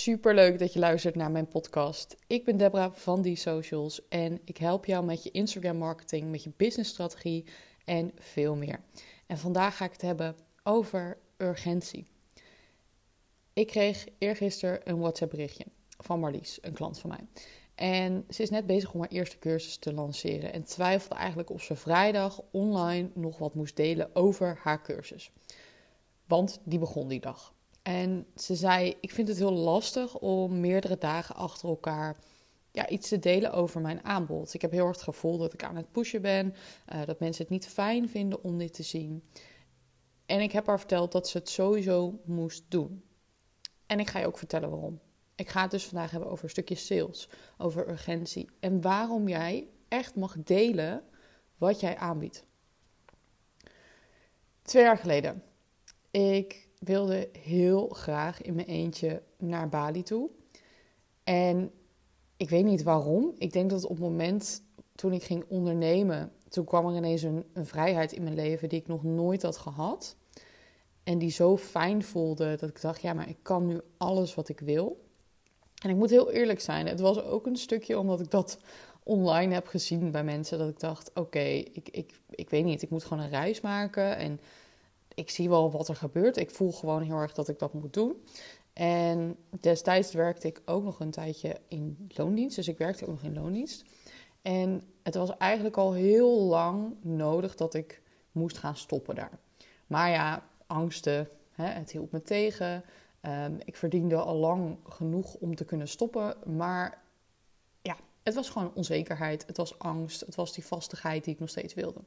Super leuk dat je luistert naar mijn podcast. Ik ben Debra van Die Socials en ik help jou met je Instagram marketing, met je business strategie en veel meer. En vandaag ga ik het hebben over urgentie. Ik kreeg eergisteren een WhatsApp berichtje van Marlies, een klant van mij. En ze is net bezig om haar eerste cursus te lanceren en twijfelde eigenlijk of ze vrijdag online nog wat moest delen over haar cursus. Want die begon die dag. En ze zei: Ik vind het heel lastig om meerdere dagen achter elkaar ja, iets te delen over mijn aanbod. Ik heb heel erg het gevoel dat ik aan het pushen ben, uh, dat mensen het niet fijn vinden om dit te zien. En ik heb haar verteld dat ze het sowieso moest doen. En ik ga je ook vertellen waarom. Ik ga het dus vandaag hebben over een stukje sales, over urgentie en waarom jij echt mag delen wat jij aanbiedt. Twee jaar geleden. Ik wilde heel graag in mijn eentje naar Bali toe. En ik weet niet waarom. Ik denk dat op het moment toen ik ging ondernemen, toen kwam er ineens een, vrijheid in mijn leven die ik nog nooit had gehad. En die zo fijn voelde dat ik dacht, ja, maar ik kan nu alles wat ik wil. En ik moet heel eerlijk zijn, het was ook een stukje omdat ik dat online heb gezien bij mensen. Dat ik dacht, oké, ik, ik, ik weet niet, ik moet gewoon een reis maken. En ik zie wel wat er gebeurt. Ik voel gewoon heel erg dat ik dat moet doen. En destijds werkte ik ook nog een tijdje in loondienst. Dus ik werkte ook nog in loondienst. En het was eigenlijk al heel lang nodig dat ik moest gaan stoppen daar. Maar ja, angsten, hè, het hield me tegen. Ehm, ik verdiende al lang genoeg om te kunnen stoppen. Maar ja, het was gewoon onzekerheid. Het was angst. Het was die vastigheid die ik nog steeds wilde.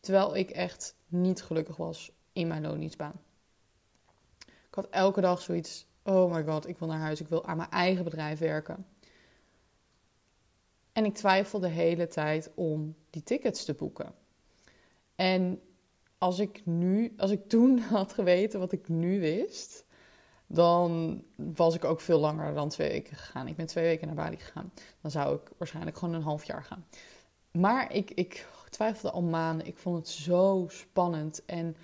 Terwijl ik echt niet gelukkig was in mijn loondienstbaan. Ik had elke dag zoiets: oh my god, ik wil naar huis, ik wil aan mijn eigen bedrijf werken. En ik twijfelde de hele tijd om die tickets te boeken. En als ik nu, als ik toen had geweten wat ik nu wist, dan was ik ook veel langer dan twee weken gegaan. Ik ben twee weken naar Bali gegaan. Dan zou ik waarschijnlijk gewoon een half jaar gaan. Maar ik, ik twijfelde al maanden. Ik vond het zo spannend. En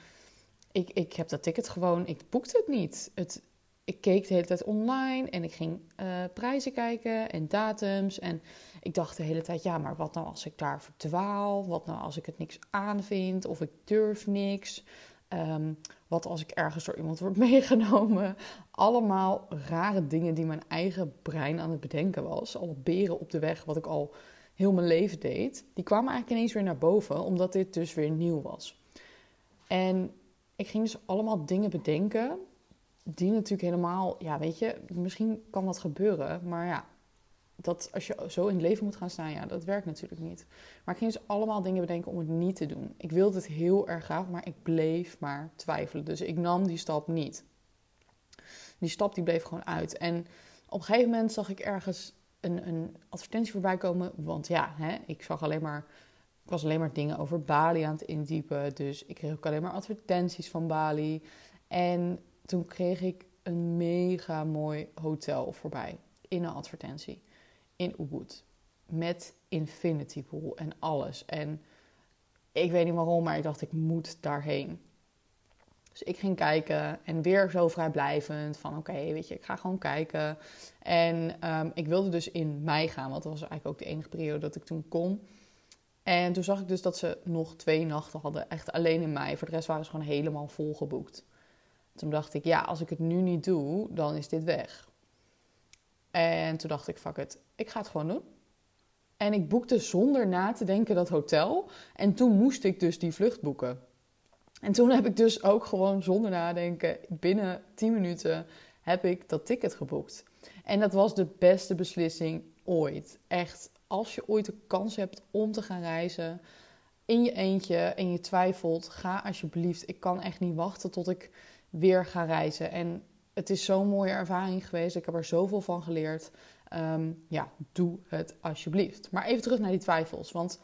ik, ik heb dat ticket gewoon, ik boekte het niet. Het, ik keek de hele tijd online en ik ging uh, prijzen kijken en datums. En ik dacht de hele tijd, ja, maar wat nou als ik daar verdwaal? Wat nou als ik het niks aanvind of ik durf niks? Um, wat als ik ergens door iemand word meegenomen? Allemaal rare dingen die mijn eigen brein aan het bedenken was. Alle beren op de weg, wat ik al heel mijn leven deed. Die kwamen eigenlijk ineens weer naar boven, omdat dit dus weer nieuw was. En ik ging dus allemaal dingen bedenken. Die natuurlijk helemaal, ja, weet je, misschien kan dat gebeuren. Maar ja, dat als je zo in het leven moet gaan staan, ja, dat werkt natuurlijk niet. Maar ik ging dus allemaal dingen bedenken om het niet te doen. Ik wilde het heel erg graag, maar ik bleef maar twijfelen. Dus ik nam die stap niet. Die stap die bleef gewoon uit. En op een gegeven moment zag ik ergens een, een advertentie voorbij komen. Want ja, hè, ik zag alleen maar ik was alleen maar dingen over Bali aan het indiepen. Dus ik kreeg ook alleen maar advertenties van Bali. En toen kreeg ik een mega mooi hotel voorbij. In een advertentie. In Ubud. Met infinity pool en alles. En ik weet niet waarom, maar ik dacht ik moet daarheen. Dus ik ging kijken en weer zo vrijblijvend van oké, weet je, ik ga gewoon kijken. En ehm, ik wilde dus in mei gaan, want dat was eigenlijk ook de enige periode dat ik toen kon. En toen zag ik dus dat ze nog twee nachten hadden, echt alleen in mei. Voor de rest waren ze gewoon helemaal volgeboekt. Toen dacht ik, ja, als ik het nu niet doe, dan is dit weg. En toen dacht ik, fuck it, ik ga het gewoon doen. En ik boekte zonder na te denken dat hotel. En toen moest ik dus die vlucht boeken. En toen heb ik dus ook gewoon zonder nadenken, binnen 10 minuten, heb ik dat ticket geboekt. En dat was de beste beslissing ooit. Echt als je ooit de kans hebt om te gaan reizen in je eentje en je twijfelt, ga alsjeblieft. Ik kan echt niet wachten tot ik weer ga reizen. En het is zo'n mooie ervaring geweest. Ik heb er zoveel van geleerd. Ehm, ja, doe het alsjeblieft. Maar even terug naar die twijfels, want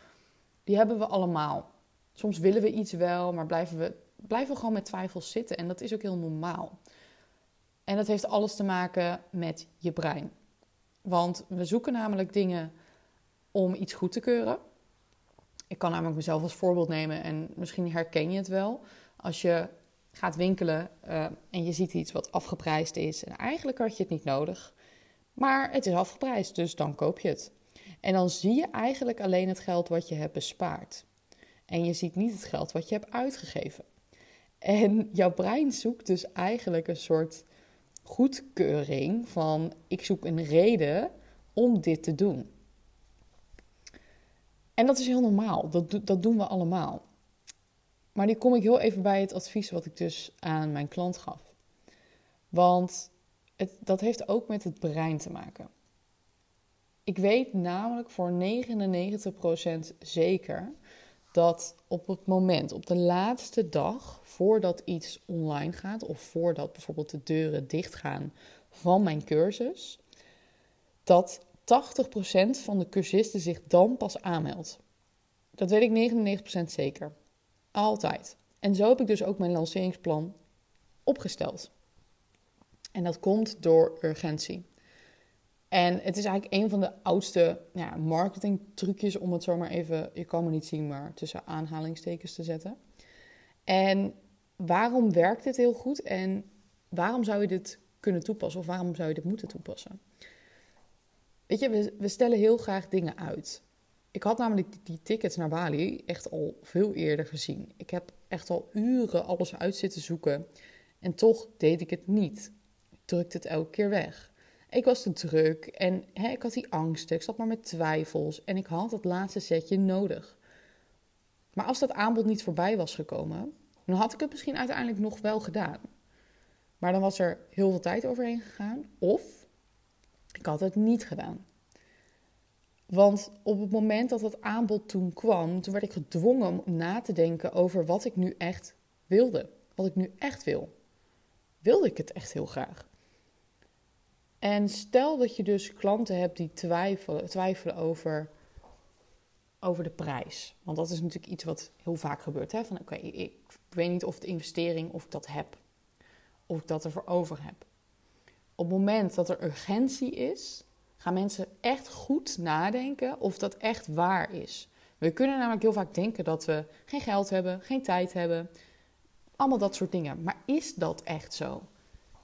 die hebben we allemaal. Soms willen we iets wel, maar blijven we, blijven we gewoon met twijfels zitten. En dat is ook heel normaal. En dat heeft alles te maken met je brein. Want we zoeken namelijk dingen om iets goed te keuren. Ik kan namelijk mezelf als voorbeeld nemen en misschien herken je het wel. Als je gaat winkelen uh, en je ziet iets wat afgeprijsd is. En eigenlijk had je het niet nodig. Maar het is afgeprijsd, dus dan koop je het. En dan zie je eigenlijk alleen het geld wat je hebt bespaard. En je ziet niet het geld wat je hebt uitgegeven. En jouw brein zoekt dus eigenlijk een soort goedkeuring van ik zoek een reden om dit te doen. En dat is heel normaal, dat, dat doen we allemaal. Maar nu kom ik heel even bij het advies wat ik dus aan mijn klant gaf. Want het, dat heeft ook met het brein te maken. Ik weet namelijk voor 99% zeker dat op het moment, op de laatste dag voordat iets online gaat, of voordat bijvoorbeeld de deuren dichtgaan van mijn cursus, dat 80% van de cursisten zich dan pas aanmeldt. Dat weet ik 99% zeker. Altijd. En zo heb ik dus ook mijn lanceringsplan opgesteld. En dat komt door urgentie. En het is eigenlijk een van de oudste ja, marketingtrucjes om het zomaar even, je kan me niet zien, maar tussen aanhalingstekens te zetten. En waarom werkt dit heel goed en waarom zou je dit kunnen toepassen of waarom zou je dit moeten toepassen? Weet je, we, stellen heel graag dingen uit. Ik had namelijk die, tickets naar Bali echt al veel eerder gezien. Ik heb echt al uren alles uit zitten zoeken en toch deed ik het niet. Ik drukte het elke keer weg. Ik was te druk en hè, ik had die angsten, ik zat maar met twijfels en ik had dat laatste setje nodig. Maar als dat aanbod niet voorbij was gekomen, dan had ik het misschien uiteindelijk nog wel gedaan. Maar dan was er heel veel tijd overheen gegaan of ik had het niet gedaan. Want op het moment dat dat aanbod toen kwam, toen werd ik gedwongen om na te denken over wat ik nu echt wilde. Wat ik nu echt wil. Wilde ik het echt heel graag? En stel dat je dus klanten hebt die twijfelen, twijfelen over, over de prijs. Want dat is natuurlijk iets wat heel vaak gebeurt. Hè? Van oké, ik weet niet of de investering, of ik dat heb. Of ik dat ervoor over heb. Op het moment dat er urgentie is, gaan mensen echt goed nadenken of dat echt waar is. We kunnen namelijk heel vaak denken dat we geen geld hebben, geen tijd hebben. Allemaal dat soort dingen. Maar is dat echt zo?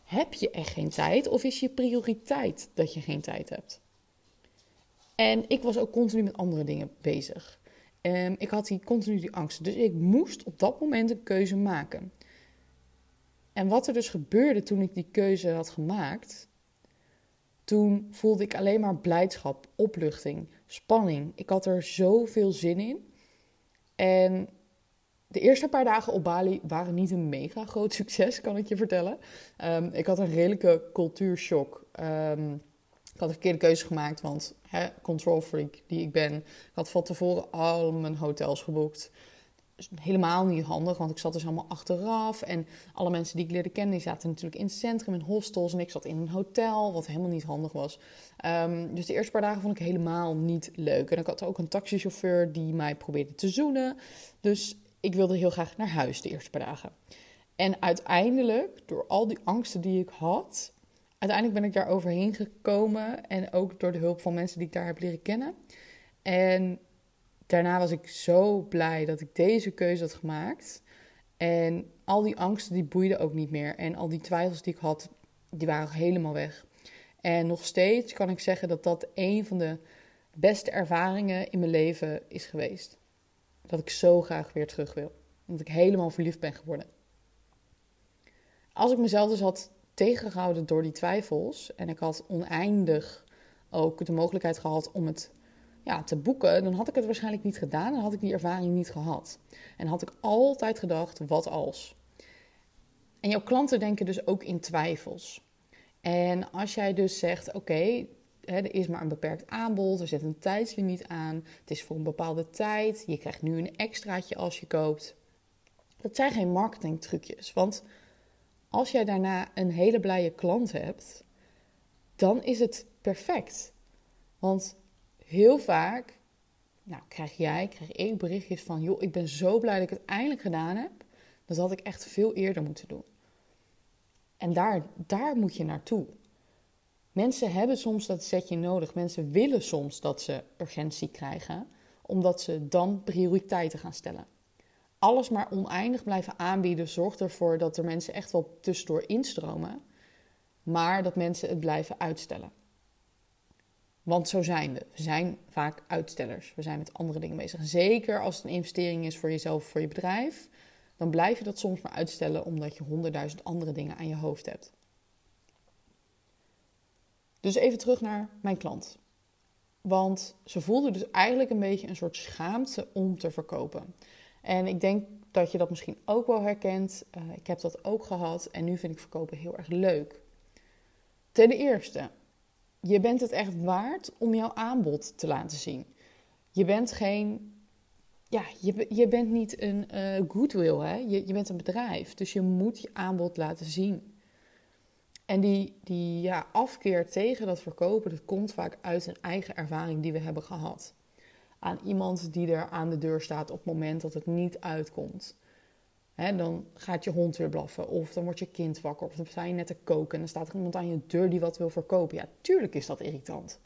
Heb je echt geen tijd of is je prioriteit dat je geen tijd hebt? En ik was ook continu met andere dingen bezig. Um, ik had die, continu die angst. Dus ik moest op dat moment een keuze maken. En wat er dus gebeurde toen ik die keuze had gemaakt, toen voelde ik alleen maar blijdschap, opluchting, spanning. Ik had er zoveel zin in. En de eerste paar dagen op Bali waren niet een mega groot succes, kan ik je vertellen. Um, ik had een redelijke cultuurshock. Um, ik had een verkeerde keuze gemaakt, want hè, control freak die ik ben, had van tevoren al mijn hotels geboekt helemaal niet handig, want ik zat dus helemaal achteraf. En alle mensen die ik leerde kennen, die zaten natuurlijk in het centrum, in hostels. En ik zat in een hotel, wat helemaal niet handig was. Um, dus de eerste paar dagen vond ik helemaal niet leuk. En ik had ook een taxichauffeur die mij probeerde te zoenen. Dus ik wilde heel graag naar huis de eerste paar dagen. En uiteindelijk, door al die angsten die ik had, uiteindelijk ben ik daar overheen gekomen. En ook door de hulp van mensen die ik daar heb leren kennen. En daarna was ik zo blij dat ik deze keuze had gemaakt. En al die angsten die boeiden ook niet meer. En al die twijfels die ik had, die waren helemaal weg. En nog steeds kan ik zeggen dat dat een van de beste ervaringen in mijn leven is geweest. Dat ik zo graag weer terug wil. Dat ik helemaal verliefd ben geworden. Als ik mezelf dus had tegengehouden door die twijfels en ik had oneindig ook de mogelijkheid gehad om het ja, te boeken, dan had ik het waarschijnlijk niet gedaan. Dan had ik die ervaring niet gehad. En had ik altijd gedacht, wat als? En jouw klanten denken dus ook in twijfels. En als jij dus zegt, oké, er is maar een beperkt aanbod, er zit een tijdslimiet aan, het is voor een bepaalde tijd, je krijgt nu een extraatje als je koopt. Dat zijn geen marketingtrucjes, want als jij daarna een hele blije klant hebt, dan is het perfect. Want heel vaak nou, krijg jij, krijg ik berichtjes van... joh, ik ben zo blij dat ik het eindelijk gedaan heb. Dat had ik echt veel eerder moeten doen. En daar, daar moet je naartoe. Mensen hebben soms dat setje nodig. Mensen willen soms dat ze urgentie krijgen, omdat ze dan prioriteiten gaan stellen. alles maar oneindig blijven aanbieden zorgt ervoor dat er mensen echt wel tussendoor instromen, maar dat mensen het blijven uitstellen. Want zo zijn we. We zijn vaak uitstellers. We zijn met andere dingen bezig. Zeker als het een investering is voor jezelf, voor je bedrijf, dan blijf je dat soms maar uitstellen omdat je honderdduizend andere dingen aan je hoofd hebt. Dus even terug naar mijn klant. Want ze voelde dus eigenlijk een beetje een soort schaamte om te verkopen. En ik denk dat je dat misschien ook wel herkent. Uh, ik heb dat ook gehad en nu vind ik verkopen heel erg leuk. Ten eerste, je bent het echt waard om jouw aanbod te laten zien. Je bent geen. Ja, je, je bent niet een uh, goodwill, hè? Je, je bent een bedrijf. Dus je moet je aanbod laten zien. En die, die ja, afkeer tegen dat verkopen, dat komt vaak uit een eigen ervaring die we hebben gehad. Aan iemand die er aan de deur staat op het moment dat het niet uitkomt. Dan gaat je hond weer blaffen, of dan wordt je kind wakker, of dan sta je net te koken en dan staat er iemand aan je deur die wat wil verkopen. Ja, tuurlijk is dat irritant.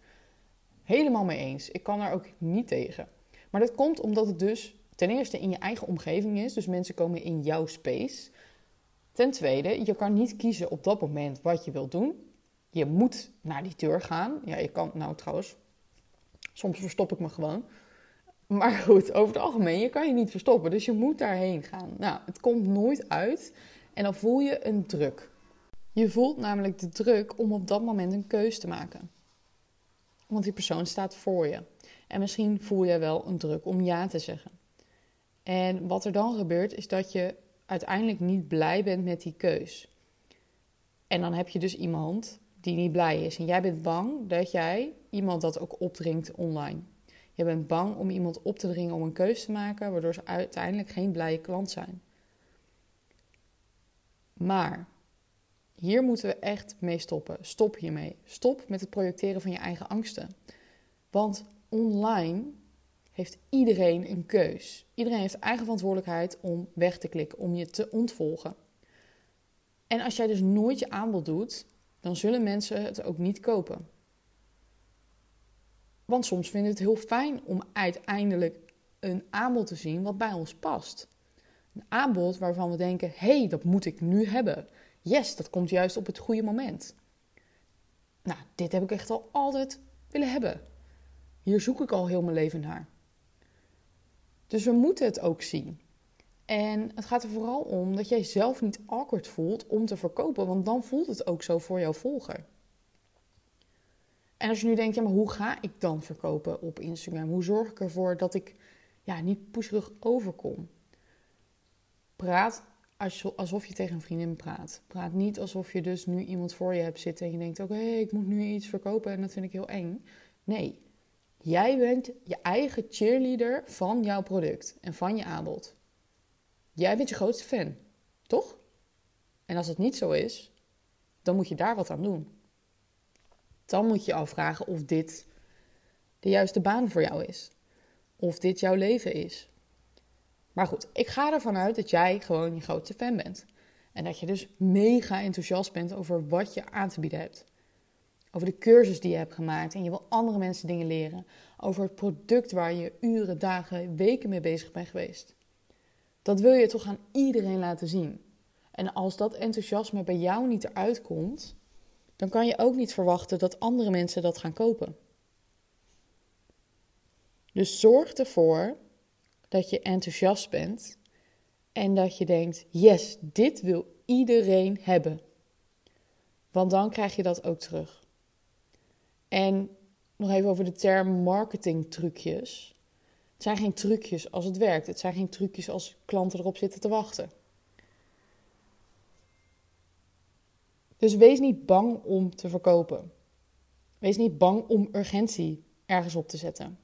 Helemaal mee eens. Ik kan daar ook niet tegen. Maar dat komt omdat het dus ten eerste in je eigen omgeving is, dus mensen komen in jouw space. Ten tweede, je kan niet kiezen op dat moment wat je wilt doen. Je moet naar die deur gaan. Ja, je kan, nou trouwens, soms verstop ik me gewoon. Maar goed, over het algemeen, je kan je niet verstoppen. Dus je moet daarheen gaan. Nou, het komt nooit uit. En dan voel je een druk. Je voelt namelijk de druk om op dat moment een keus te maken. Want die persoon staat voor je. En misschien voel je wel een druk om ja te zeggen. En wat er dan gebeurt, is dat je uiteindelijk niet blij bent met die keus. En dan heb je dus iemand die niet blij is. En jij bent bang dat jij iemand dat ook opdringt online. Je bent bang om iemand op te dringen om een keus te maken, waardoor ze uiteindelijk geen blije klant zijn. Maar hier moeten we echt mee stoppen. Stop hiermee. Stop met het projecteren van je eigen angsten. Want online heeft iedereen een keus. Iedereen heeft eigen verantwoordelijkheid om weg te klikken, om je te ontvolgen. En als jij dus nooit je aanbod doet, dan zullen mensen het ook niet kopen. Want soms vinden we het heel fijn om uiteindelijk een aanbod te zien wat bij ons past. Een aanbod waarvan we denken: hé, hey, dat moet ik nu hebben. Yes, dat komt juist op het goede moment. Nou, dit heb ik echt al altijd willen hebben. Hier zoek ik al heel mijn leven naar. Dus we moeten het ook zien. En het gaat er vooral om dat jij zelf niet awkward voelt om te verkopen, want dan voelt het ook zo voor jouw volger. En als je nu denkt, ja, maar hoe ga ik dan verkopen op Instagram? Hoe zorg ik ervoor dat ik ja, niet pusherig overkom? Praat alsof je tegen een vriendin praat. Praat niet alsof je dus nu iemand voor je hebt zitten en je denkt, oké, ik moet nu iets verkopen en dat vind ik heel eng. Nee, Jij bent je eigen cheerleader van jouw product en van je aanbod. Jij bent je grootste fan, toch? En als het niet zo is, dan moet je daar wat aan doen. Dan moet je afvragen of dit de juiste baan voor jou is. Of dit jouw leven is. Maar goed, ik ga ervan uit dat jij gewoon je grootste fan bent. En dat je dus mega enthousiast bent over wat je aan te bieden hebt. Over de cursus die je hebt gemaakt en je wil andere mensen dingen leren. Over het product waar je uren, dagen, weken mee bezig bent geweest. Dat wil je toch aan iedereen laten zien. En als dat enthousiasme bij jou niet eruit komt, dan kan je ook niet verwachten dat andere mensen dat gaan kopen. Dus zorg ervoor dat je enthousiast bent en dat je denkt: yes, dit wil iedereen hebben. Want dan krijg je dat ook terug. En nog even over de term marketingtrucjes. Het zijn geen trucjes als het werkt. Het zijn geen trucjes als klanten erop zitten te wachten. Dus wees niet bang om te verkopen. Wees niet bang om urgentie ergens op te zetten.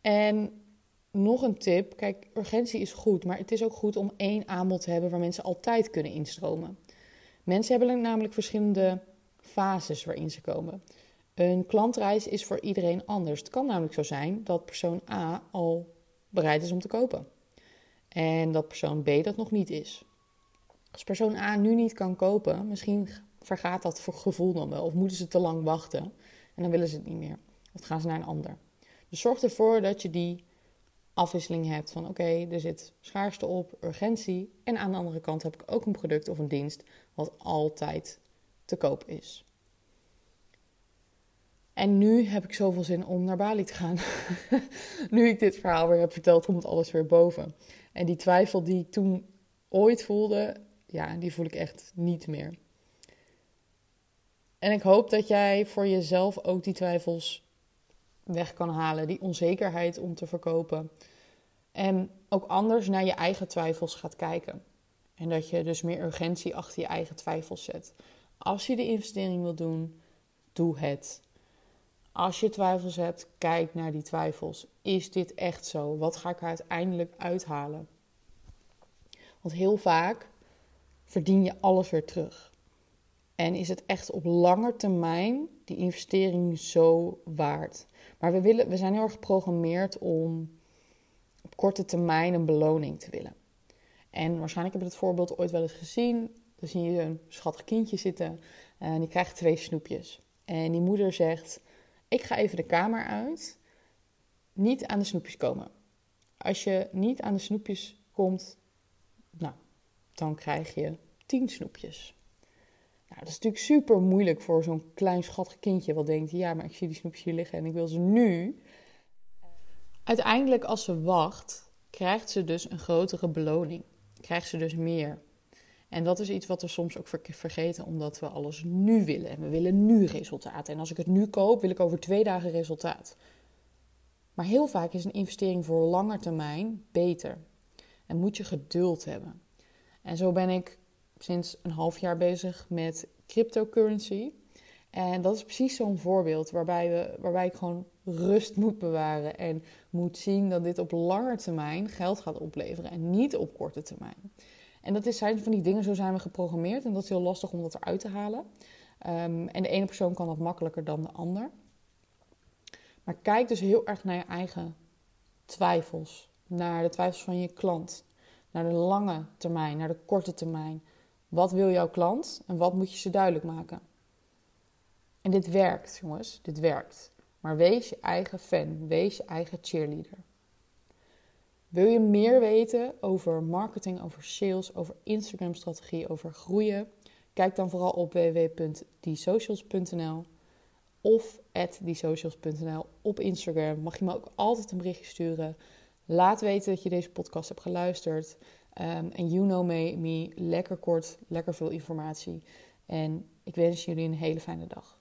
En nog een tip: kijk, urgentie is goed, maar het is ook goed om één aanbod te hebben waar mensen altijd kunnen instromen. Mensen hebben namelijk verschillende fases waarin ze komen. Een klantreis is voor iedereen anders. Het kan namelijk zo zijn dat persoon A al bereid is om te kopen. En dat persoon B dat nog niet is. Als persoon A nu niet kan kopen, misschien vergaat dat gevoel dan wel. Of moeten ze te lang wachten en dan willen ze het niet meer. Of gaan ze naar een ander. Dus zorg ervoor dat je die afwisseling hebt van oké, er zit schaarste op, urgentie. En aan de andere kant heb ik ook een product of een dienst wat altijd te koop is. En nu heb ik zoveel zin om naar Bali te gaan. nu ik dit verhaal weer heb verteld, komt alles weer boven. En die twijfel die ik toen ooit voelde, ja, die voel ik echt niet meer. En ik hoop dat jij voor jezelf ook die twijfels weg kan halen, die onzekerheid om te verkopen. En ook anders naar je eigen twijfels gaat kijken. En dat je dus meer urgentie achter je eigen twijfels zet. Als je de investering wil doen, doe het. Als je twijfels hebt, kijk naar die twijfels. Is dit echt zo? Wat ga ik er uiteindelijk uithalen? Want heel vaak verdien je alles weer terug. En is het echt op lange termijn die investering zo waard? Maar we, willen, we zijn heel erg geprogrammeerd om op korte termijn een beloning te willen. En waarschijnlijk heb je het voorbeeld ooit wel eens gezien. Dan zie je een schattig kindje zitten en die krijgt twee snoepjes. En die moeder zegt: Ik ga even de kamer uit. Niet aan de snoepjes komen. Als je niet aan de snoepjes komt, nou, dan krijg je tien snoepjes. Nou, dat is natuurlijk super moeilijk voor zo'n klein schattig kindje wat denkt: ja, maar ik zie die snoepjes hier liggen en ik wil ze nu. Uiteindelijk, als ze wacht, krijgt ze dus een grotere beloning. Krijgt ze dus meer. En dat is iets wat we soms ook vergeten, omdat we alles nu willen. En we willen nu resultaat. En als ik het nu koop, wil ik over twee dagen resultaat. Maar heel vaak is een investering voor lange termijn beter. En moet je geduld hebben. En zo ben ik sinds een half jaar bezig met cryptocurrency. En dat is precies zo'n voorbeeld waarbij, we, waarbij ik gewoon rust moet bewaren en moet zien dat dit op lange termijn geld gaat opleveren en niet op korte termijn. En dat is, zijn van die dingen, zo zijn we geprogrammeerd en dat is heel lastig om dat eruit te halen. Ehm, en de ene persoon kan dat makkelijker dan de ander. Maar kijk dus heel erg naar je eigen twijfels, naar de twijfels van je klant, naar de lange termijn, naar de korte termijn. Wat wil jouw klant en wat moet je ze duidelijk maken? En dit werkt, jongens, dit werkt. Maar wees je eigen fan, wees je eigen cheerleader. Wil je meer weten over marketing, over sales, over Instagram-strategie, over groeien? Kijk dan vooral op www.diesocials.nl of @diesocials.nl op Instagram. Mag je me ook altijd een berichtje sturen. Laat weten dat je deze podcast hebt geluisterd. Ehm, en you know me, me, lekker kort, lekker veel informatie. En ik wens jullie een hele fijne dag.